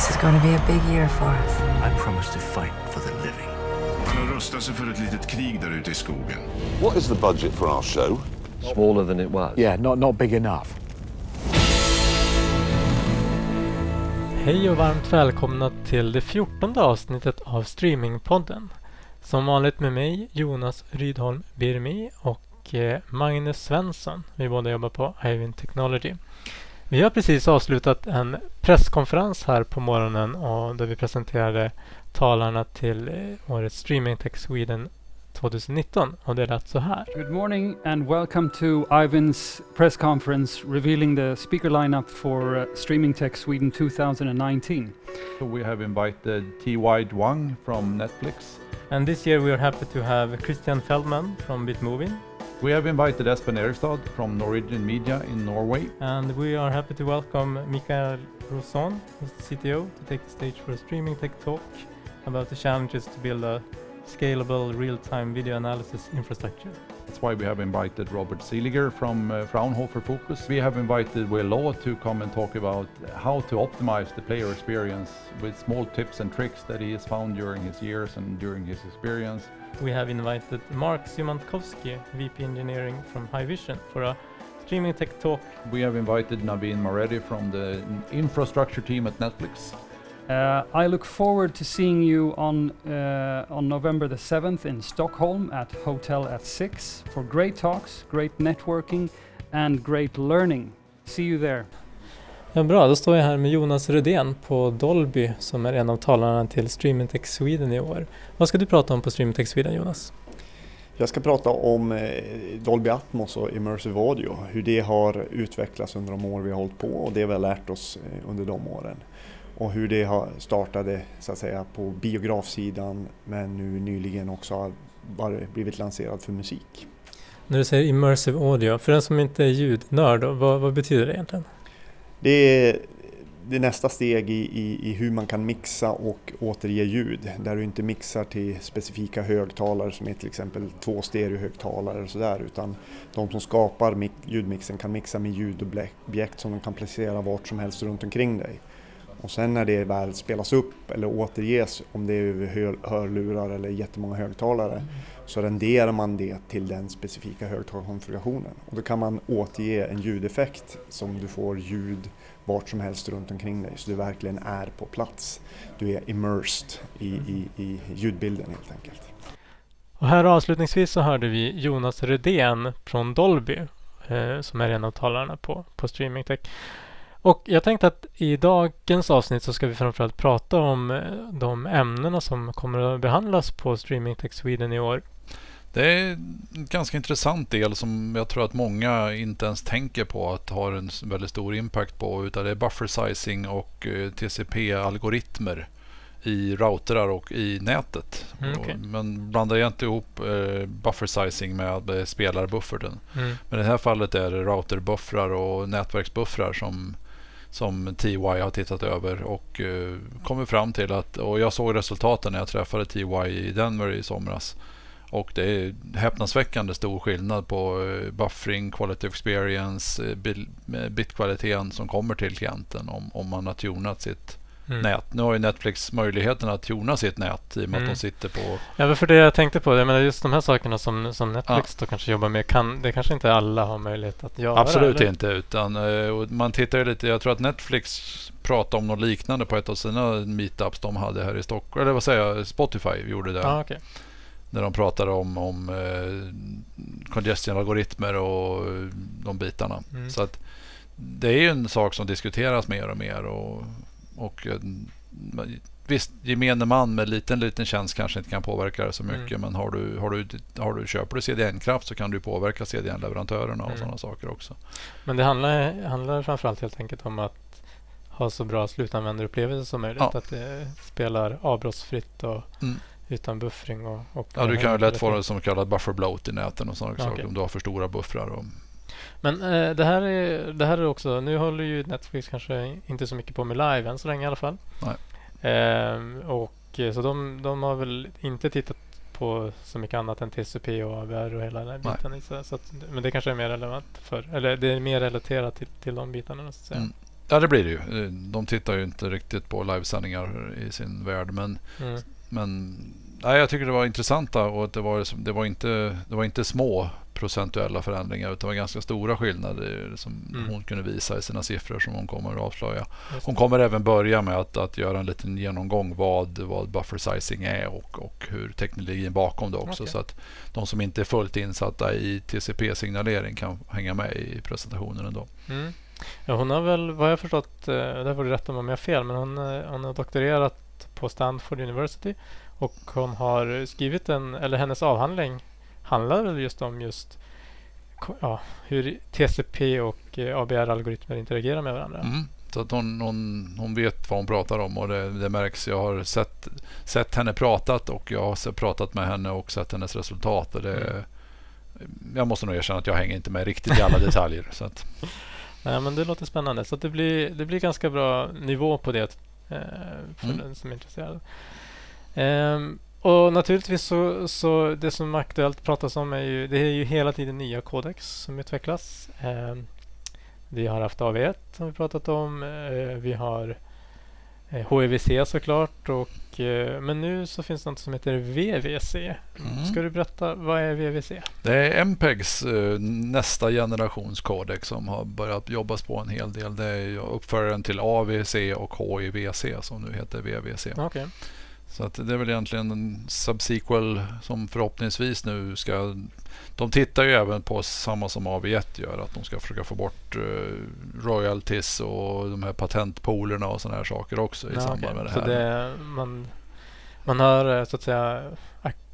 This is going to be a big year for us. I promise to fight for the living. Han har rustat sig för ett litet krig där ute i skogen. What is the budget for our show? Smaller than it was. Yeah, not, not big enough. Hej och varmt välkomna till det fjortonde avsnittet av Streamingpodden. Som vanligt med mig, Jonas Rydholm Birmi och eh, Magnus Svensson. Vi båda jobbar på Ivin Technology. Vi har precis avslutat en presskonferens här på morgonen och där vi presenterade talarna till eh, årets Streaming Tech Sweden 2019 och det lät så här. Good morning and welcome to Ivan's press conference revealing the speaker lineup for uh, Streaming Tech Sweden 2019. So we have invited T.Y. Duang from Netflix. And this year we are happy to have Christian Feldman from Bitmovie We have invited Espen Erikstad from Norwegian Media in Norway. and we are happy to welcome Mikael Roson, who's the CTO, to take the stage for a Streaming Tech talk about the challenges to build a scalable real-time video analysis infrastructure. That's why we have invited Robert Seeliger from uh, Fraunhofer Focus. We have invited Will Law to come and talk about how to optimize the player experience with small tips and tricks that he has found during his years and during his experience. We have invited Mark Szymantkowski, VP Engineering from High Vision, for a Streaming Tech talk We have invited Naveen Mareddy from the infrastructure team at Netflix. Uh, I look forward to seeing you on uh, on November the 7th in Stockholm at Hotel at 6 for great talks, great networking and great learning. See you there. Ja, bra, då står jag här med Jonas Rödén på Dolby som är en av talarna till Streaming Tech Sweden i år. Vad ska du prata om på Streaming Tech Sweden Jonas? Jag ska prata om eh, Dolby Atmos och Immersive Audio, hur det har utvecklats under de år vi har hållit på och det vi har lärt oss eh, under de åren. Och hur det har startade så att säga på biografsidan men nu nyligen också har blivit lanserad för musik. När du säger Immersive Audio, för den som inte är ljudnörd, vad, vad betyder det egentligen? Det är, det är nästa steg i, i, i hur man kan mixa och återge ljud. Där du inte mixar till specifika högtalare som är till exempel två stereohögtalare och sådär. Utan de som skapar ljudmixen kan mixa med ljudobjekt som de kan placera vart som helst runt omkring dig. Och sen när det väl spelas upp eller återges, om det är hörlurar eller jättemånga högtalare, så renderar man det till den specifika högtalarkonfigurationen. Och då kan man återge en ljudeffekt som du får ljud vart som helst runt omkring dig, så du verkligen är på plats. Du är immersed i, i, i ljudbilden helt enkelt. Och här avslutningsvis så hörde vi Jonas Rödén från Dolby eh, som är en av talarna på, på Streaming Tech. Och jag tänkte att i dagens avsnitt så ska vi framförallt prata om eh, de ämnena som kommer att behandlas på Streaming Tech Sweden i år. Det är en ganska intressant del som jag tror att många inte ens tänker på att har en väldigt stor impact på. Utan det är buffer sizing och eh, TCP-algoritmer i routrar och i nätet. Mm. Och- Men blandar jag inte ihop eh, buffer sizing med eh, spelarbufferten. Mm. Men i det här fallet är det routerbuffrar och nätverksbuffrar som, som TY har tittat över och eh, kommit fram till att, och jag såg resultaten när jag träffade TY i Denver i somras. Och det är häpnadsväckande stor skillnad på eh, buffering, quality of experience, eh, eh, bitkvaliteten som kommer till klienten om, om man har tunat sitt Mm. nät. Nu har ju Netflix möjligheten att tuna sitt nät i och med Mm. att de sitter på Ja, för det jag tänkte på, jag menar just de här sakerna som, som Netflix då kanske jobbar med, kan, det kanske inte alla har möjlighet att göra? Absolut eller? inte. Utan, eh, man tittar ju lite, jag tror att Netflix pratade om något liknande på ett av sina meetups de hade här i Stockholm. Eller vad säger jag, Spotify gjorde det. Ja, okej. När de pratade om, om eh, congestion-algoritmer och eh, de bitarna. Mm. Så att det är ju en sak som diskuteras mer och mer. Och, och eh, Visst, gemene man med liten, liten tjänst kanske inte kan påverka det så mycket. Mm. Men har du, har du, har du, köper du CDN-kraft så kan du påverka CDN-leverantörerna och Mm. sådana saker också. Men det handlar, handlar framförallt helt enkelt om att ha så bra slutanvändarupplevelse som möjligt. Ja. Att det spelar avbrottsfritt och Mm. utan buffring. Och, och Ja, du kan ju lätt få det som kallat buffer bloat i näten och sådana Ja, saker om du har för stora buffrar. Och, Men eh, det, här är, det här är också, nu håller ju Netflix kanske inte så mycket på med live än så länge i alla fall. Ehm, och eh, så de, de har väl inte tittat på så mycket annat än TCP och AVR och hela den Nej. biten. sig. Så att, men det kanske är mer relevant för, eller det är mer relaterat till, till de bitarna så. Mm. Ja, det blir det ju. De tittar ju inte riktigt på livesändningar i sin värld. Men, Mm. men nej, jag tycker det var intressanta och att det var, det, var inte, det var inte små procentuella förändringar utan det var ganska stora skillnader som Mm. hon kunde visa i sina siffror som hon kommer att avslöja. Hon det. kommer även börja med att, att göra en liten genomgång vad, vad buffer sizing är och, och hur teknologin bakom det också. Okej. Så att de som inte är fullt insatta i TCP-signalering kan hänga med i presentationen ändå. Mm. Ja, hon har väl, vad jag förstått, eh, där får du rätta mig om jag har fel, men hon, eh, hon har doktorerat på Stanford University och hon har skrivit en, eller hennes avhandling handlar väl just om just ja, hur TCP och eh, ABR-algoritmer interagerar med varandra. Mm. Så att hon, hon, hon vet vad hon pratar om och det, det märks. Jag har sett, sett henne pratat och jag har pratat med henne och sett hennes resultat. Och det, Mm. Jag måste nog erkänna att jag hänger inte med riktigt i alla detaljer. Så att, Nej, men det låter spännande. Så det, blir, det blir ganska bra nivå på det eh, för Mm. den som är intresserad. Ehm, och naturligtvis så, så det som aktuellt pratas om är ju, det är ju hela tiden nya kodex som utvecklas. Ehm, vi har haft AV1 som vi pratat om. Eh, vi har eh, HEVC såklart. Och, eh, men nu så finns det något som heter VVC. Mm. Ska du berätta, vad är VVC? Det är MPEGs eh, nästa generations codex som har börjat jobbas på en hel del. Det är ju uppföljaren till AVC och HIVC som nu heter VVC. Okej. Så att det är väl egentligen en subsequel som förhoppningsvis nu ska... De tittar ju även på samma som AV1 gör, att de ska försöka få bort eh, royalties och de här patentpoolerna och sådana här saker också i Ja, samband okej. med det Så här. det, man, man har eh, så att säga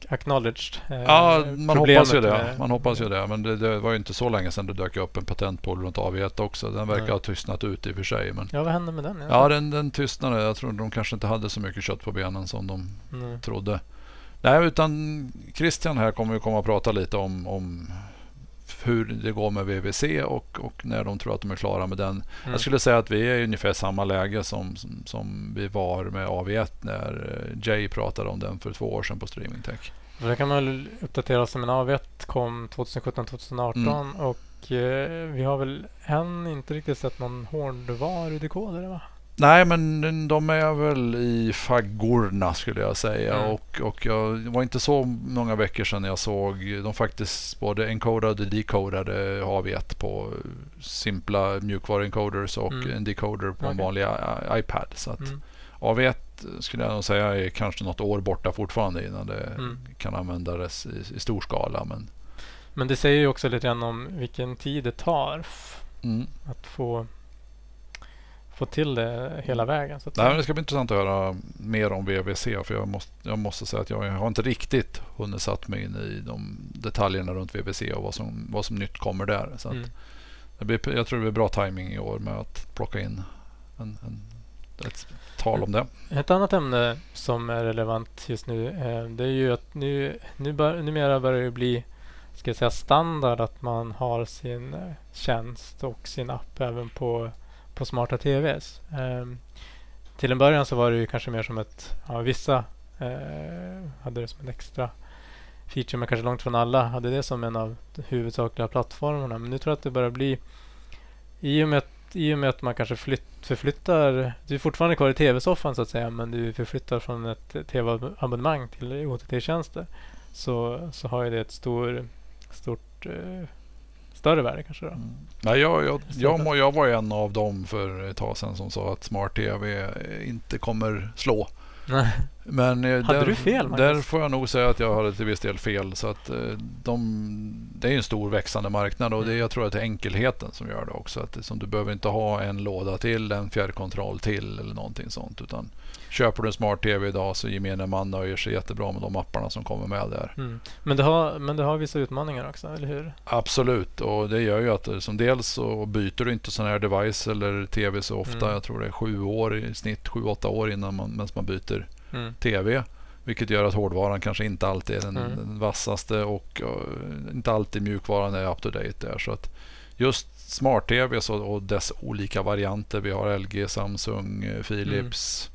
acknowledged eh, Ja, man hoppas ju det. med- Man hoppas ju det. Men det, det var ju inte så länge sedan det dök upp en patentpool runt AV1 också. Den verkar Nej. ha tystnat ut i och för sig. Men Ja, vad hände med den? ja, den, den tystnade. Jag tror de kanske inte hade så mycket kött på benen som de Nej. trodde. Nej, utan Christian här kommer ju komma och prata lite om, om hur det går med VVC och, och när de tror att de är klara med den. Mm. Jag skulle säga att vi är i ungefär samma läge som, som, som vi var med AV1 när eh, Jay pratade om den för två år sedan på Streaming Tech. För det kan man väl uppdatera som en AV1 kom 2017-2018 Mm. och eh, vi har väl än inte riktigt sett någon hårdvarudekoder va? Nej, men de är väl i faggorna skulle jag säga. Mm. Och, och jag, det var inte så många veckor sedan jag såg de faktiskt både encodade och decodade AV1 på simpla mjukvaruencoders och Mm. en decoder på en Okej. vanlig iPad. Så att Mm. AV1 skulle jag nog säga är kanske något år borta fortfarande innan det Mm. kan användas i, i stor skala. Men, Men det säger ju också lite grann om vilken tid det tar mm. att få, få till det hela vägen. Så att Nej, men det ska bli intressant att höra mer om VVC. För jag måste, jag måste säga att jag har inte riktigt hunnit satt mig in i de detaljerna runt VVC och vad som, vad som nytt kommer där. Så Mm. det blir, jag tror det blir bra timing i år med att plocka in en, en, ett tal om det. Ett annat ämne som är relevant just nu eh, det är ju att nu, nu bör, numera börjar det bli ska jag säga, standard att man har sin eh, tjänst och sin app även på, på smarta TVs. Ehm, till en början så var det ju kanske mer som ett, ja, vissa eh, hade det som en extra feature men kanske långt från alla hade det som en av de huvudsakliga plattformarna. Men nu tror jag att det börjar bli i och med att i och med att man kanske flytt, förflyttar, du är fortfarande kvar i tv-soffan så att säga, men du förflyttar från ett tv-abonnemang till OTT-tjänster. Så, så har ju det ett stor, stort, eh, större värde kanske då. Nej, jag, jag, jag, jag var en av dem för ett tag sedan som sa att Smart TV inte kommer slå. Nej. Men eh, Hade där, du fel, där får jag nog säga att jag hade till viss del fel. Så att, eh, de, det är en stor växande marknad och det, Mm. jag tror att det är enkelheten som gör det också. Att det, som du behöver inte ha en låda till, en fjärrkontroll till eller någonting sånt. Utan köper du en Smart TV idag så gemene man nöjer sig jättebra med de apparna som kommer med där. Mm. Men, det har, men det har vissa utmaningar också, eller hur? Absolut, och det gör ju att det- som dels så byter du inte sån här device eller TV så ofta. Mm. Jag tror det är sju år i snitt, sju, åtta år innan man, medan man byter Mm. TV. Vilket gör att hårdvaran kanske inte alltid är den, Mm. den vassaste och uh, inte alltid mjukvaran är up to date där. Så att just smart-TV och, och dess olika varianter. Vi har LG, Samsung, eh, Philips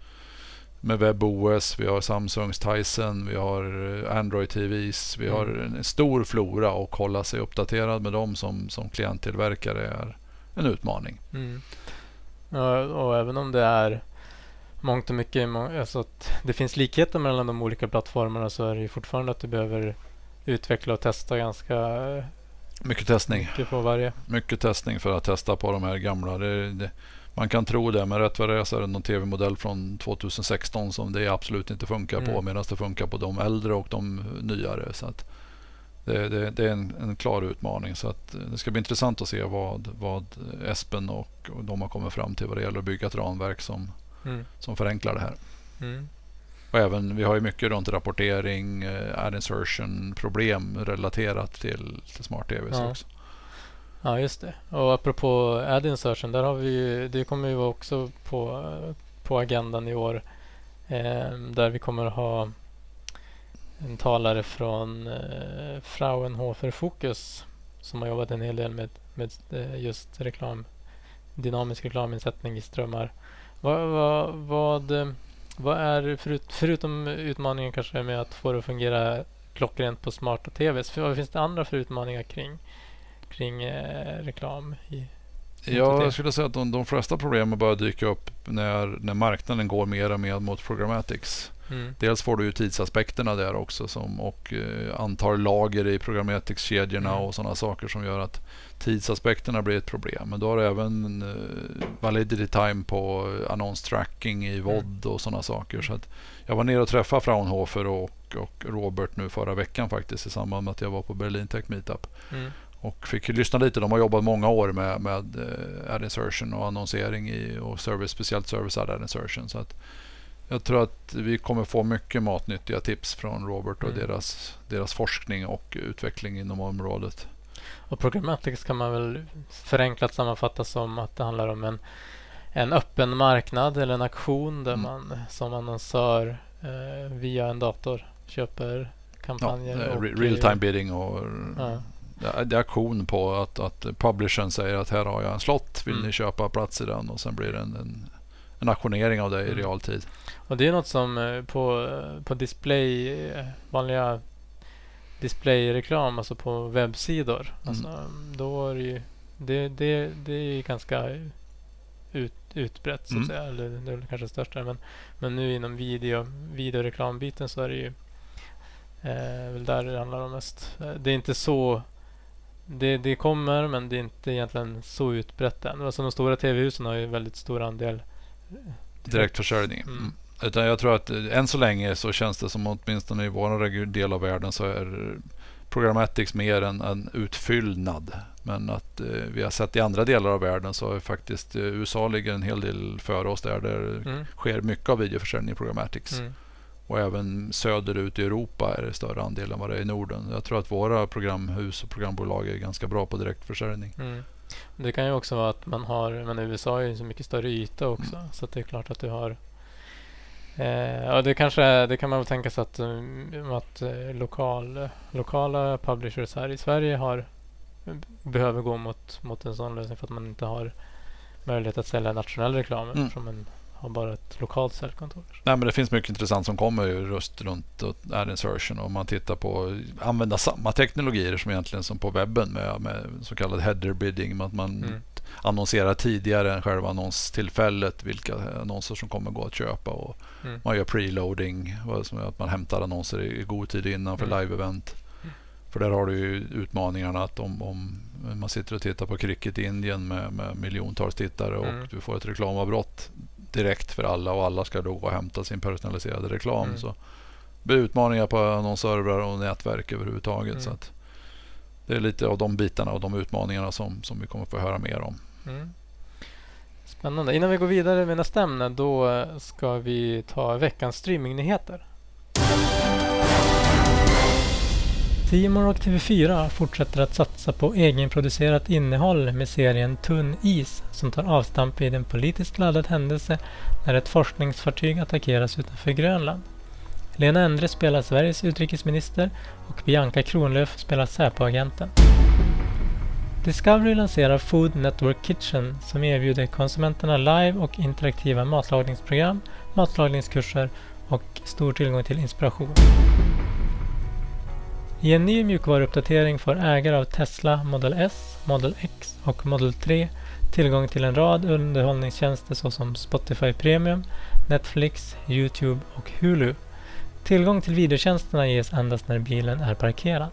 med WebOS. Vi har Samsungs Tyson. Vi har eh, Android TVs. Vi har Mm. en stor flora och hålla sig uppdaterad med dem som, som klienttillverkare är en utmaning. Mm. Och, och även om det är mångt och mycket, alltså att det finns likheter mellan de olika plattformarna så är det ju fortfarande att du behöver utveckla och testa ganska eh, Mycket testning. mycket på varje. Mycket testning för att testa på de här gamla. Det, det, man kan tro det, men rätt vad det är så är det någon tv-modell från 2016 som det absolut inte funkar på Mm. medan det funkar på de äldre och de nyare. Så att det, det, det är en, en klar utmaning. Så att det ska bli intressant att se vad, vad Espen och, och de har kommit fram till vad det gäller att bygga ett ramverk som, Mm. som förenklar det här. Mm. Och även, vi har ju mycket runt rapportering, eh, ad insertion, problem relaterat till, till smart TVs Ja. också. Ja, just det. Och apropå ad insertion, där har vi ju, det kommer ju också på, på agendan i år. Eh, där vi kommer ha en talare från eh, Fraunhofer Fokus som har jobbat en hel del med, med eh, just reklam, dynamisk reklaminsättning i strömmar. Vad, vad, vad, vad är, förut, förutom utmaningen kanske med att få det att fungera klockrent på smarta TVs, vad finns det andra för utmaningar kring kring eh, reklam i Ja, jag skulle säga att de, de flesta problemen börjar dyka upp när, när marknaden går mer och mer mot programmatics. mm. Dels får du ju tidsaspekterna där också som, och eh, antal lager i programmatics-kedjorna Mm. och sådana saker som gör att tidsaspekterna blir ett problem. Men då har du även eh, validity time på annonstracking i VOD och sådana saker. Så jag var nere och träffade Fraunhofer och, och Robert nu förra veckan faktiskt i samband med att jag var på Berlin Tech Meetup. Mm. Och fick lyssna lite. De har jobbat många år med, med eh, ad insertion och annonsering i, och service, speciellt service ad insertion. Så att jag tror att vi kommer få mycket matnyttiga tips från Robert och Mm. deras, deras forskning och utveckling inom området. Och programmatics kan man väl förenklat sammanfatta som att det handlar om en, en öppen marknad eller en auktion där Mm. man som annonsör eh, via en dator köper Ja, kampanjer. eh, och, re- real time bidding och Ja. Det är auktion på att, att publishern säger att här har jag en slott. Vill Mm. ni köpa plats i den? Och sen blir det en, en, en auktionering av det i Mm. realtid. Och det är något som eh, på, på display, eh, vanliga displayreklam, alltså på webbsidor. Alltså, då är det ju, det, det, det är ganska ut, utbrett så att Mm. säga. Eller det är kanske största. Men, men nu inom video, videoreklambiten så är det ju eh, väl där det handlar om mest. Eh, Det är inte så det, det kommer men det är inte egentligen så utbrett än. Alltså de stora tv-husen har ju väldigt stor andel Direktförsäljning. Mm. Mm. Utan jag tror att eh, än så länge så känns det som åtminstone i vår del av världen så är programmatics mer en, en utfyllnad. Men att eh, vi har sett i andra delar av världen så är faktiskt eh, USA ligger en hel del före oss där. Där Mm. sker mycket av videoförsäljning i programmatics. Mm. Och även söderut i Europa är det större andel än vad det är i Norden. Jag tror att våra programhus och programbolag är ganska bra på direktförsäljning. Mm. Det kan ju också vara att man har, men USA är ju så mycket större yta också. Mm. Så det är klart att du har eh, ja, det kanske det kan man väl tänka sig att, um, att eh, lokal, lokala publishers här i Sverige har behöver gå mot, mot en sån lösning för att man inte har möjlighet att sälja nationell reklam Mm. eftersom man har bara ett lokalt säljkontor. Nej, men det finns mycket intressant som kommer ju just runt ad insertion. Om man tittar på använda samma teknologier som egentligen som på webben med, med så kallad header bidding. Att man Mm. annonserar tidigare än själva annonstillfället vilka annonser som kommer gå att köpa. Och Mm. Man gör preloading, som att man hämtar annonser i god tid innan för Mm. live-event. För där har du ju utmaningarna att om, om man sitter och tittar på cricket i Indien med, med miljontals tittare och Mm. du får ett reklamavbrott direkt för alla och alla ska då gå och hämta sin personaliserade reklam. Mm. Så det blir utmaningar på annonsservrar och nätverk överhuvudtaget. Mm. Så det är lite av de bitarna och de utmaningarna som, som vi kommer få höra mer om. Mm. Spännande. Innan vi går vidare med nästa ämne då ska vi ta veckans streamingnyheter. Simon och TV4 fortsätter att satsa på egenproducerat innehåll med serien Tunn is som tar avstamp i en politiskt laddad händelse när ett forskningsfartyg attackeras utanför Grönland. Lena Endre spelar Sveriges utrikesminister och Bianca Kronlöf spelar Säpo-agenten. Discovery lanserar Food Network Kitchen som erbjuder konsumenterna live och interaktiva matlagningsprogram, matlagningskurser och stor tillgång till inspiration. I en ny mjukvaruuppdatering får ägare av Tesla Model S, Model X och Model 3 tillgång till en rad underhållningstjänster såsom Spotify Premium, Netflix, Youtube och Hulu. Tillgång till videotjänsterna ges endast när bilen är parkerad.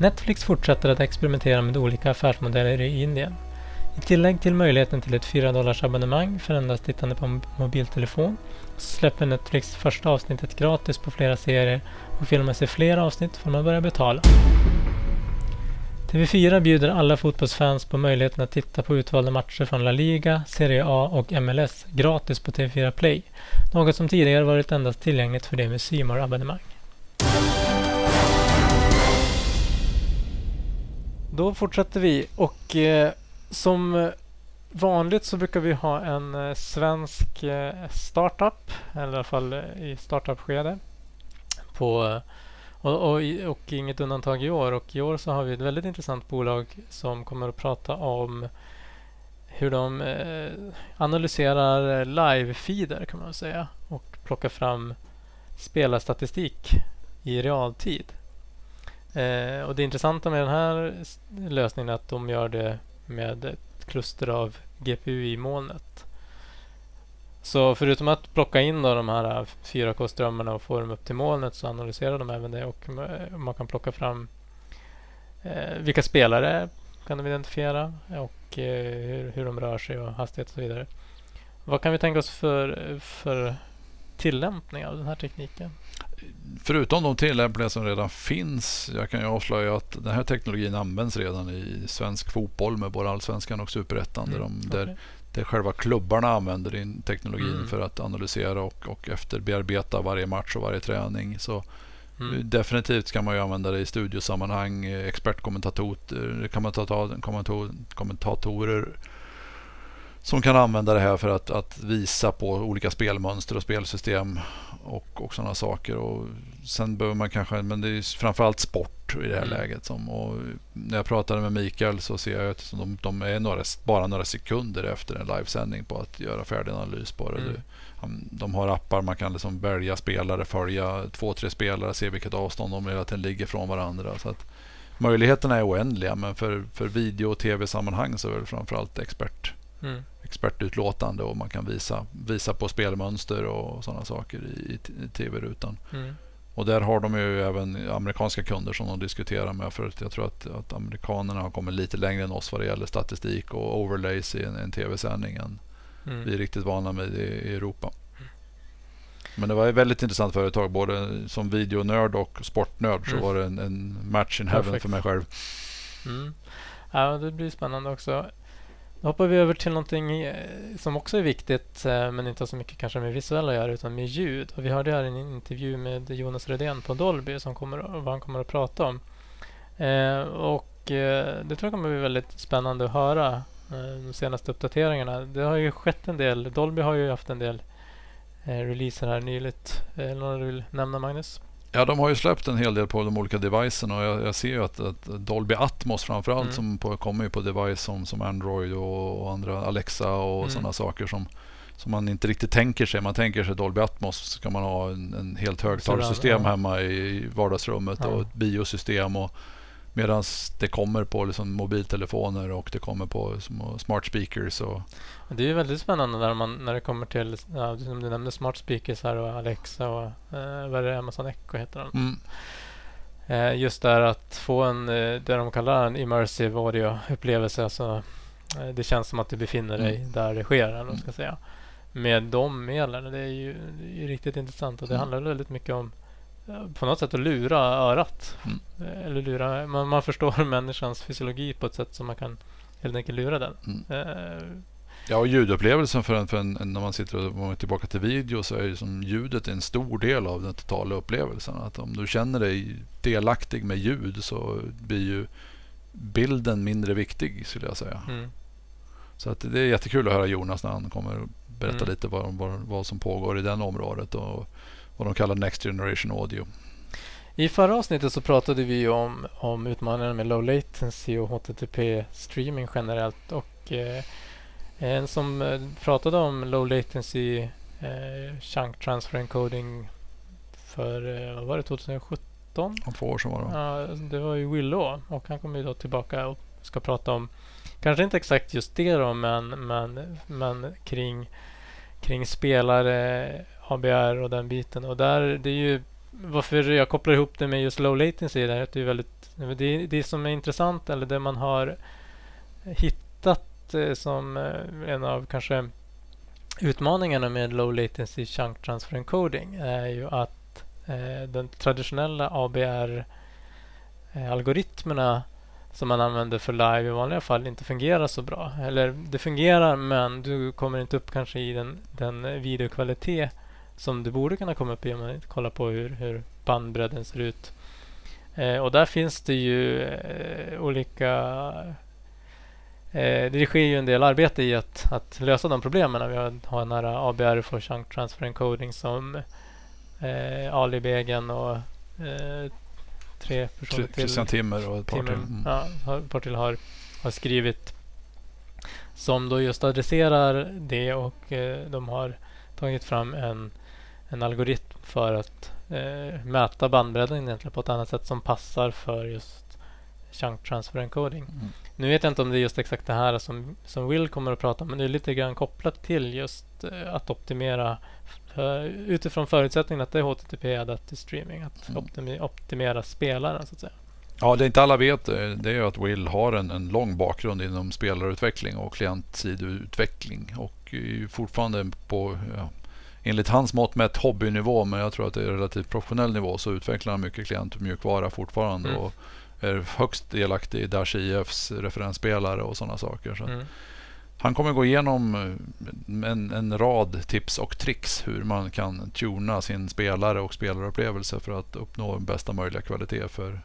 Netflix fortsätter att experimentera med olika affärsmodeller i Indien. I tillägg till möjligheten till ett 4 dollars abonnemang för endast tittande på mobiltelefon så släpper Netflix första avsnittet gratis på flera serier och vill man se fler avsnitt får man börja betala. TV4 bjuder alla fotbollsfans på möjligheten att titta på utvalda matcher från La Liga, Serie A och MLS gratis på TV4 Play. Något som tidigare varit endast tillgängligt för det med simor abonnemang Då fortsätter vi och eh, som eh, vanligt så brukar vi ha en eh, svensk eh, startup, eller i alla fall i startup-skede. På, och, och, och, inget undantag i år. Och i år så har vi ett väldigt intressant bolag som kommer att prata om hur de analyserar live-feeder kan man säga och plockar fram spelarstatistik i realtid. Och det intressanta med den här lösningen är att de gör det med ett kluster av GPU i molnet. Så förutom att plocka in då de här 4K-strömmarna och få dem upp till molnet så analyserar de även det och eh, man kan plocka fram eh, vilka spelare kan de identifiera och eh, hur, hur de rör sig och hastighet och så vidare. Vad kan vi tänka oss för, för tillämpning av den här tekniken? förutom de tillämpningar som redan finns. Jag kan ju avslöja att den här teknologin används redan i svensk fotboll med både allsvenskan och superettan. Mm. Där, de, okay. där, där själva klubbarna använder in teknologin mm. för att analysera och, och efterbearbeta varje match och varje träning. Så mm. Definitivt kan man ju använda det i studiosammanhang, expertkommentatorer, kan man ta, ta, kommentatorer som kan använda det här för att, att visa på olika spelmönster och spelsystem och, och sådana saker. Och sen behöver man kanske, men det är framförallt sport i det här mm. läget. Som, och när jag pratade med Mikael så ser jag att de, de är några, bara några sekunder efter en livesändning på att göra färdig analys på det. Mm. De har appar, man kan liksom välja spelare, följa två, tre spelare, se vilket avstånd de hela tiden ligger från varandra. Så att möjligheterna är oändliga, men för, för video och tv-sammanhang så är det framförallt expert. Mm expertutlåtande och man kan visa, visa på spelmönster och sådana saker i, i tv-rutan. Mm. Och där har de ju även amerikanska kunder som de diskuterar med. För att jag tror att, att amerikanerna har kommit lite längre än oss vad det gäller statistik och overlays i en, en tv-sändning än mm. vi är riktigt vana med i, i Europa. Men det var ett väldigt intressant företag. Både som videonörd och sportnörd så mm. var det en, en match in heaven Perfect. för mig själv. Mm. Ja, det blir spännande också. Då hoppar vi över till någonting eh, som också är viktigt eh, men inte har så mycket kanske med visuella att göra utan med ljud. Och vi hörde här en intervju med Jonas Redén på Dolby som kommer, vad han kommer att prata om. Eh, och eh, det tror jag kommer bli väldigt spännande att höra eh, de senaste uppdateringarna. Det har ju skett en del. Dolby har ju haft en del eh, releaser här nyligt. Är det du vill nämna Magnus? Ja, de har ju släppt en hel del på de olika devicen och jag, jag ser ju att, att, Dolby Atmos framförallt mm. som på, kommer på device som, som Android och, och andra Alexa och mm. sådana saker som, som man inte riktigt tänker sig. Man tänker sig Dolby Atmos ska man ha en, en helt högtalarsystem ja. hemma i vardagsrummet ja. och ett biosystem och Medan det kommer på liksom mobiltelefoner och det kommer på smart speakers. Och det är väldigt spännande när, man, när det kommer till, ja, som du nämnde, smart speakers här och Alexa och eh, vad är det, Amazon Echo heter den. Mm. Eh, just där att få en, eh, det de kallar en immersive audio-upplevelse. Alltså, eh, det känns som att du befinner dig mm. där det sker, eller ska säga. Med de medlen. Det är ju, det är riktigt intressant och det mm. handlar väldigt mycket om på något sätt att lura örat. Mm. Eh, eller lura, man, man förstår människans fysiologi på ett sätt som man kan helt enkelt lura den. Mm. Uh, ja, och ljudupplevelsen för en, för en, när man sitter och går tillbaka till video så är ju som ljudet en stor del av den totala upplevelsen. Att om du känner dig delaktig med ljud så blir ju bilden mindre viktig skulle jag säga. Mm. Så att det är jättekul att höra Jonas när han kommer och berätta mm. lite vad, vad, vad som pågår i det området. Och, vad de kallar Next Generation Audio. I förra avsnittet så pratade vi om, om utmaningarna med low latency och HTTP streaming generellt. Och eh, En som eh, pratade om low latency eh, chunk transfer encoding för, eh, vad var det, 2017? Om två år sedan var det Ja, det var ju Willow och han kommer ju då tillbaka och ska prata om kanske inte exakt just det då, men, men, men kring, kring spelare, ABR och den biten. Och där, det är ju varför jag kopplar ihop det med just low latency. Där, det, är väldigt, det, det som är intressant, eller det man har hittat eh, som eh, en av kanske utmaningarna med low latency chunk transfer encoding är ju att eh, den traditionella ABR-algoritmerna som man använder för live i vanliga fall inte fungerar så bra. Eller det fungerar men du kommer inte upp kanske i den, den videokvalitet som du borde kunna komma upp i om man kollar på hur, hur bandbredden ser ut. Eh, och där finns det ju eh, olika... Eh, det sker ju en del arbete i att, att lösa de problemen. Vi har, har den här ABR for Chunk Transfer Encoding som eh, Ali Begen och eh, tre personer till. Christian Timmer och ett par till. Mm. Ja, ett par till har, har skrivit som då just adresserar det och eh, de har tagit fram en en algoritm för att eh, mäta bandbredden egentligen på ett annat sätt som passar för just chunk transfer encoding. Mm. Nu vet jag inte om det är just exakt det här som, som Will kommer att prata om, men det är lite grann kopplat till just eh, att optimera för, utifrån förutsättningen att det är HTTP adaptive streaming, att mm. optimi, optimera spelaren så att säga. Ja, det inte alla vet eh, det är att Will har en, en lång bakgrund inom spelarutveckling och klientsidoutveckling och är fortfarande på ja, enligt hans mått mätt hobbynivå, men jag tror att det är relativt professionell nivå, så utvecklar han mycket klient och mjukvara fortfarande mm. och är högst delaktig i Dash IFs referensspelare och sådana saker. Så mm. Han kommer gå igenom eh, en, en, rad tips och tricks hur man kan tuna sin spelare och spelarupplevelse för att uppnå bästa möjliga kvalitet för,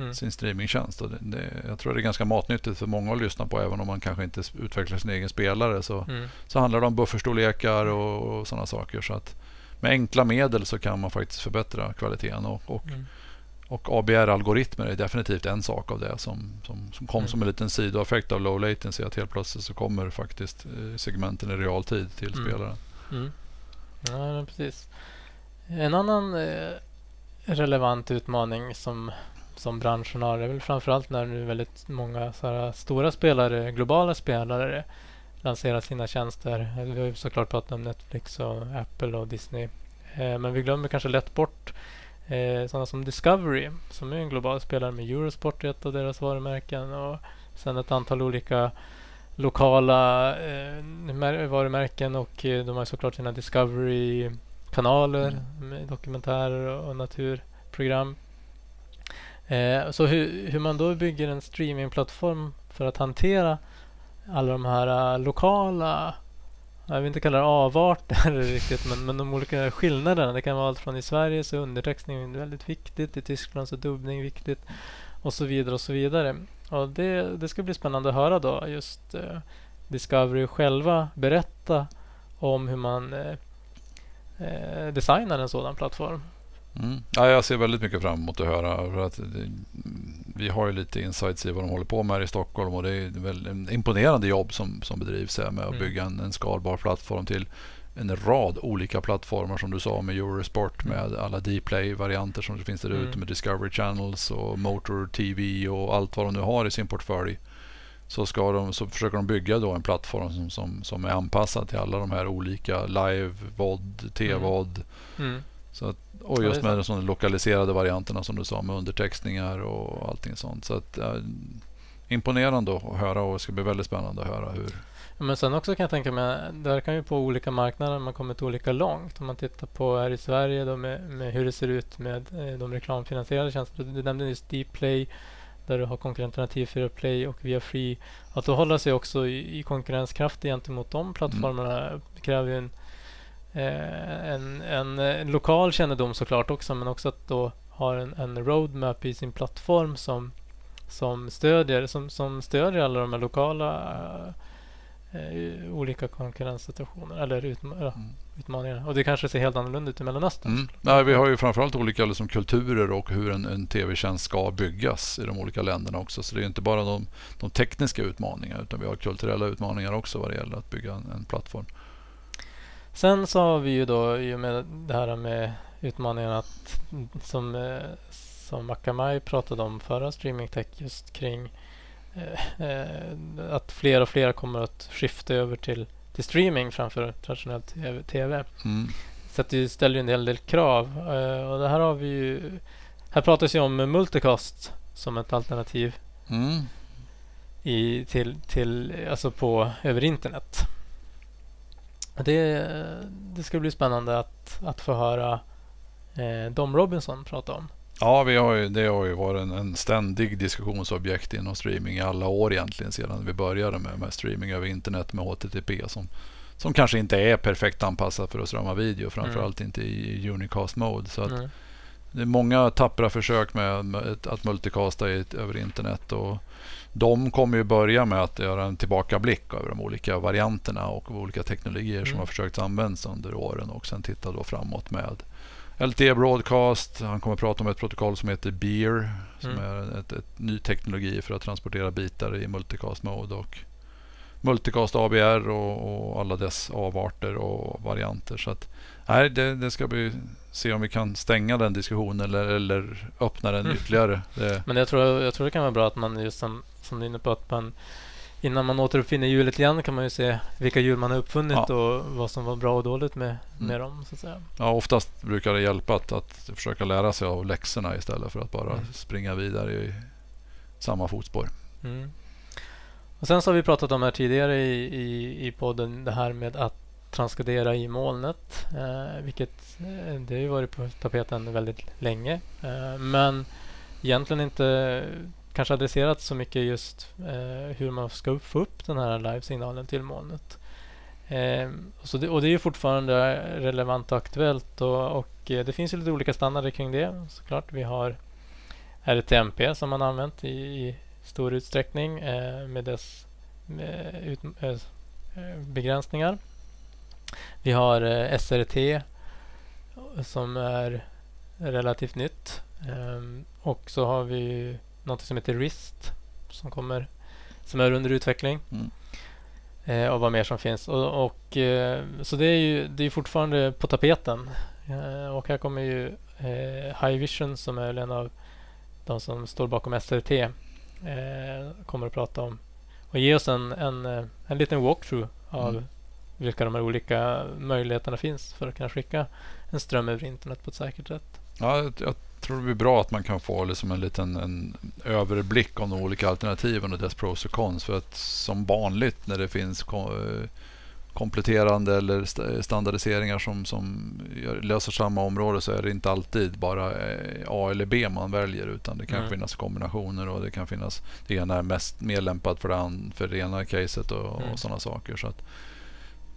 mm. sin streamingtjänst. Det, det, jag tror det är ganska matnyttigt för många att lyssna på även om man kanske inte utvecklar sin egen spelare. Så, mm. så handlar det om bufferstorlekar och, och sådana saker. Så att med enkla medel så kan man faktiskt förbättra kvaliteten. Och, och, mm. och ABR-algoritmer är definitivt en sak av det som, som, som kom mm. som en liten sidoeffekt av low latency. Att helt plötsligt så kommer faktiskt eh, segmenten i realtid till mm. spelaren. Mm. Ja, precis. En annan eh, relevant utmaning som som branschen har. Det är väl framförallt när nu väldigt många stora spelare, globala spelare lanserar sina tjänster. Vi har ju såklart pratat om Netflix och Apple och Disney. Eh, men vi glömmer kanske lätt bort eh, sådana som Discovery som är en global spelare med Eurosport i ett av deras varumärken och sen ett antal olika lokala eh, varumärken och eh, de har såklart sina Discovery-kanaler mm. med dokumentärer och, och naturprogram. Eh, så hur, hur, man då bygger en streamingplattform för att hantera alla de här uh, lokala, jag vill inte kalla det avarter riktigt, men, men de olika skillnaderna. Det kan vara allt från i Sverige så är undertextning väldigt viktigt, i Tyskland så är dubbning viktigt och så vidare och så vidare. Och det, det ska bli spännande att höra då just uh, Discovery själva berätta om hur man uh, designar en sådan plattform. Mm. Ja, jag ser väldigt mycket fram emot att höra. Att det, vi har ju lite insights i vad de håller på med här i Stockholm och det är en imponerande jobb som, som bedrivs här med att mm. bygga en, en skalbar plattform till en rad olika plattformar som du sa med Eurosport mm. med alla Dplay-varianter som finns där ute mm. med Discovery Channels och Motor TV och allt vad de nu har i sin portfölj. Så, ska de, så försöker de bygga då en plattform som, som, som är anpassad till alla de här olika live, VOD, T-VOD. Mm. Så att, och just med de lokaliserade varianterna som du sa med undertextningar och allting sånt. Så att, ja, imponerande att höra och det ska bli väldigt spännande att höra hur... Men sen också kan jag tänka mig, där kan ju på olika marknader man kommit olika långt. Om man tittar på här i Sverige då med, med hur det ser ut med eh, de reklamfinansierade tjänsterna. Du nämnde just Dplay där du har konkurrenterna TV4 Play och via Free. Att då hålla sig också i, i konkurrenskraft gentemot de plattformarna mm. kräver ju en en, en, en, lokal kännedom såklart också men också att då ha en, en roadmap i sin plattform som, som, stödjer, som, som stödjer alla de här lokala uh, olika konkurrenssituationer eller utma mm. utmaningar. Och det kanske ser helt annorlunda ut i Mellanöstern. Mm. Ja, vi har ju framförallt olika liksom, kulturer och hur en, en tv-tjänst ska byggas i de olika länderna också. Så det är inte bara de, de tekniska utmaningarna utan vi har kulturella utmaningar också vad det gäller att bygga en, en plattform. Sen så har vi ju då i och med det här med utmaningen att som, eh, som Akamai pratade om förra Streaming Tech just kring eh, eh, att fler och fler kommer att skifta över till, till streaming framför traditionell TV. TV. Mm. Så att det ställer ju en hel del krav. Eh, och det här har vi ju... Här pratas ju om multicast som ett alternativ Mm. i, till, till, alltså på, över internet. Det, det ska bli spännande att, att få höra eh, Dom Robinson prata om. Ja, vi har ju, det har ju varit en, en ständig diskussionsobjekt inom streaming i alla år egentligen sedan vi började med, med streaming över internet med HTTP som, som kanske inte är perfekt anpassat för att strömma video, framförallt inte i unicast mode. Så att Mm. det är många tappra försök med, med att multicasta i, över internet och de kommer ju börja med att göra en tillbakablick över de olika varianterna och olika teknologier som Mm. har försökt användas under åren och sen titta då framåt med LTE Broadcast. Han kommer att prata om ett protokoll som heter Beer som Mm. är ett, ett ny teknologi för att transportera bitar i multicast mode och multicast ABR och, och alla dess avarter och varianter. Så att, nej, det, det ska bli se om vi kan stänga den diskussionen eller, eller öppna den Mm. ytterligare. Det, Men jag tror, jag tror det kan vara bra att man just som, som du är inne på att man innan man återuppfinner hjulet igen kan man ju se vilka hjul man har uppfunnit Ja. och vad som var bra och dåligt med, med Mm. dem. Så att säga. ja, oftast brukar det hjälpa att, att försöka lära sig av läxorna istället för att bara Mm. springa vidare i samma fotspår. Mm. Och sen så har vi pratat om här tidigare i, i, i podden det här med att transkodera i molnet. Eh, vilket eh, det har ju varit på tapeten väldigt länge. Eh, men egentligen inte kanske adresserat så mycket just eh, hur man ska få upp den här livesignalen till molnet. Eh, och, så det, och det är ju fortfarande relevant och aktuellt och, och eh, det finns ju lite olika standarder kring det såklart. Vi har RTMP som man använt i, i stor utsträckning eh, med dess med ut, eh, begränsningar. Vi har eh, SRT som är relativt nytt. Ehm, och så har vi något som heter RIST som kommer som är under utveckling. Mm. Eh, och vad mer som finns. Och, och, eh, så det är ju det är fortfarande på tapeten. Eh, och här kommer ju eh, High Vision som är en av de som står bakom SRT eh, kommer att prata om och ge oss en, en, eh, en liten walkthrough av Mm. vilka de här olika möjligheterna finns för att kunna skicka en ström över internet på ett säkert sätt. Ja, jag tror det blir bra att man kan få liksom en liten en överblick om de olika alternativen och dess pros och cons. För att som vanligt när det finns eh, kompletterande eller st- standardiseringar som, som löser samma område så är det inte alltid bara eh, A eller B man väljer utan det kan Mm. finnas kombinationer och det kan finnas det ena är mest mer lämpat för det, för det ena caset och, Mm. och sådana saker. Så att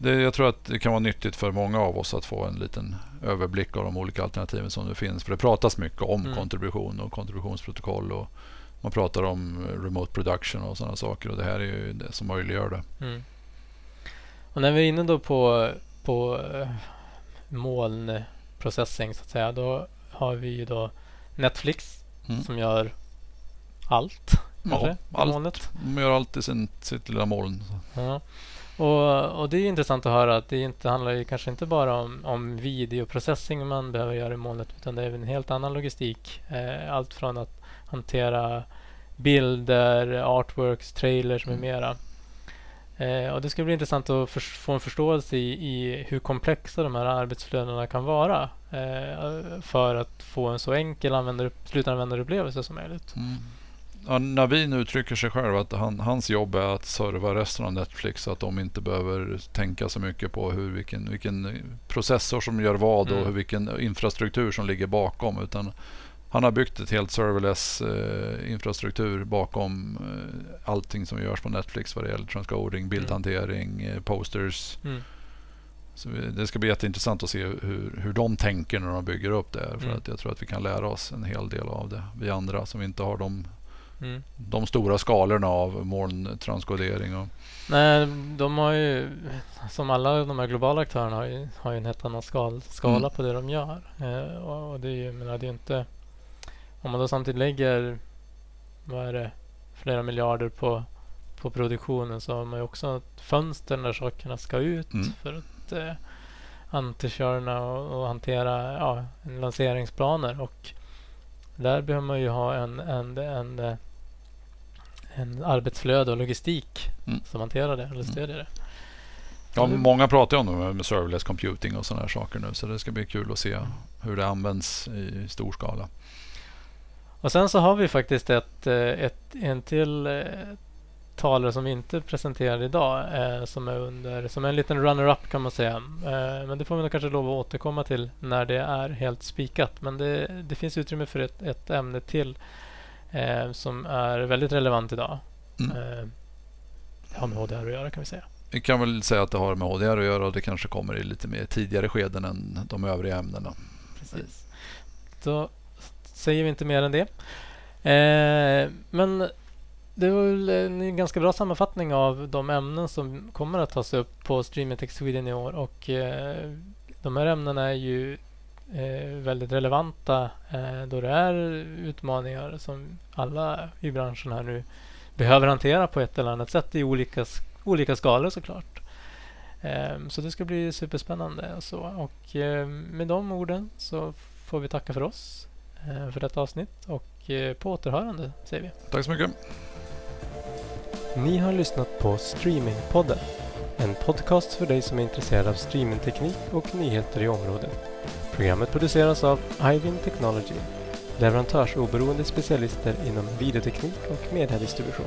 det, jag tror att det kan vara nyttigt för många av oss att få en liten överblick av de olika alternativen som det finns. För det pratas mycket om Mm. kontribution och kontributionsprotokoll och man pratar om eh, remote production och sådana saker och det här är ju det som möjliggör det. Mm. Och när vi är inne då på, på eh, molnprocessing så att säga. Då har vi ju då Netflix Mm. som gör allt. Kanske, Ja, i allt. De gör alltid sin, sitt lilla moln. Ja. Och, och det är intressant att höra att det inte handlar ju kanske inte bara om, om videoprocessing man behöver göra i molnet utan det är en helt annan logistik. Eh, allt från att hantera bilder, artworks, trailers med Mm. mera. Eh, och det ska bli intressant att förs- få en förståelse i, i hur komplexa de här arbetsflödena kan vara eh, för att få en så enkel användare, slutanvändarupplevelse som möjligt. Mm. Navin uttrycker sig själv att han, hans jobb är att serva resten av Netflix så att de inte behöver tänka så mycket på hur, vilken, vilken processor som gör vad och Mm. hur, vilken infrastruktur som ligger bakom. Utan han har byggt ett helt serverless eh, infrastruktur bakom eh, allting som görs på Netflix vad det gäller transcoding, bildhantering, eh, posters. Mm. Så det ska bli jätteintressant att se hur, hur de tänker när de bygger upp det. här, För Mm. att jag tror att vi kan lära oss en hel del av det. Vi andra som inte har de Mm. de stora skalorna av molntranskodering. Och, Nej, de har ju som alla de här globala aktörerna har ju, har ju en helt annan skal, skala Mm. på det de gör. Eh, och, det är ju, menar, det är inte om man då samtidigt lägger vad är det, flera miljarder på, på produktionen så har man ju också ett fönster när sakerna ska ut Mm. för att eh, antikörna och, och hantera ja, lanseringsplaner och där behöver man ju ha en, en, en, en arbetsflöde och logistik Mm. som hanterar det eller stödjer det. Ja, Mm. många pratar om det med- serverless computing och sådana här saker nu. Så det ska bli kul att se hur det används i stor skala. Och sen så har vi faktiskt ett, eh, ett, en till eh, talare som vi inte presenterar idag eh, som är under, som är en liten runner-up kan man säga. Men det får vi nog kanske lov att återkomma till när det är helt spikat. Men det, det finns utrymme för ett, ett ämne till eh, som är väldigt relevant idag. Mm. Eh, det har med HDR att göra kan vi säga. Vi kan väl säga att det har med HDR att göra och det kanske kommer i lite mer tidigare skeden än de övriga ämnena. Precis. Då säger vi inte mer än det. Eh, men det var väl en ganska bra sammanfattning av de ämnen som kommer att tas upp på Streaming Tech Sweden i år. Och eh, de här ämnena är ju väldigt relevanta eh, då det är utmaningar som alla i branschen här nu behöver hantera på ett eller annat sätt i olika, olika skalor såklart. Eh, så det ska bli superspännande. Och, så. och eh, med de orden så får vi tacka för oss eh, för detta avsnitt och eh, på återhörande säger vi. Tack så mycket. Ni har lyssnat på Streamingpodden. En podcast för dig som är intresserad av streamingteknik och nyheter i området. Programmet produceras av Ivin Technology, leverantörsoberoende specialister inom videoteknik och mediedistribution.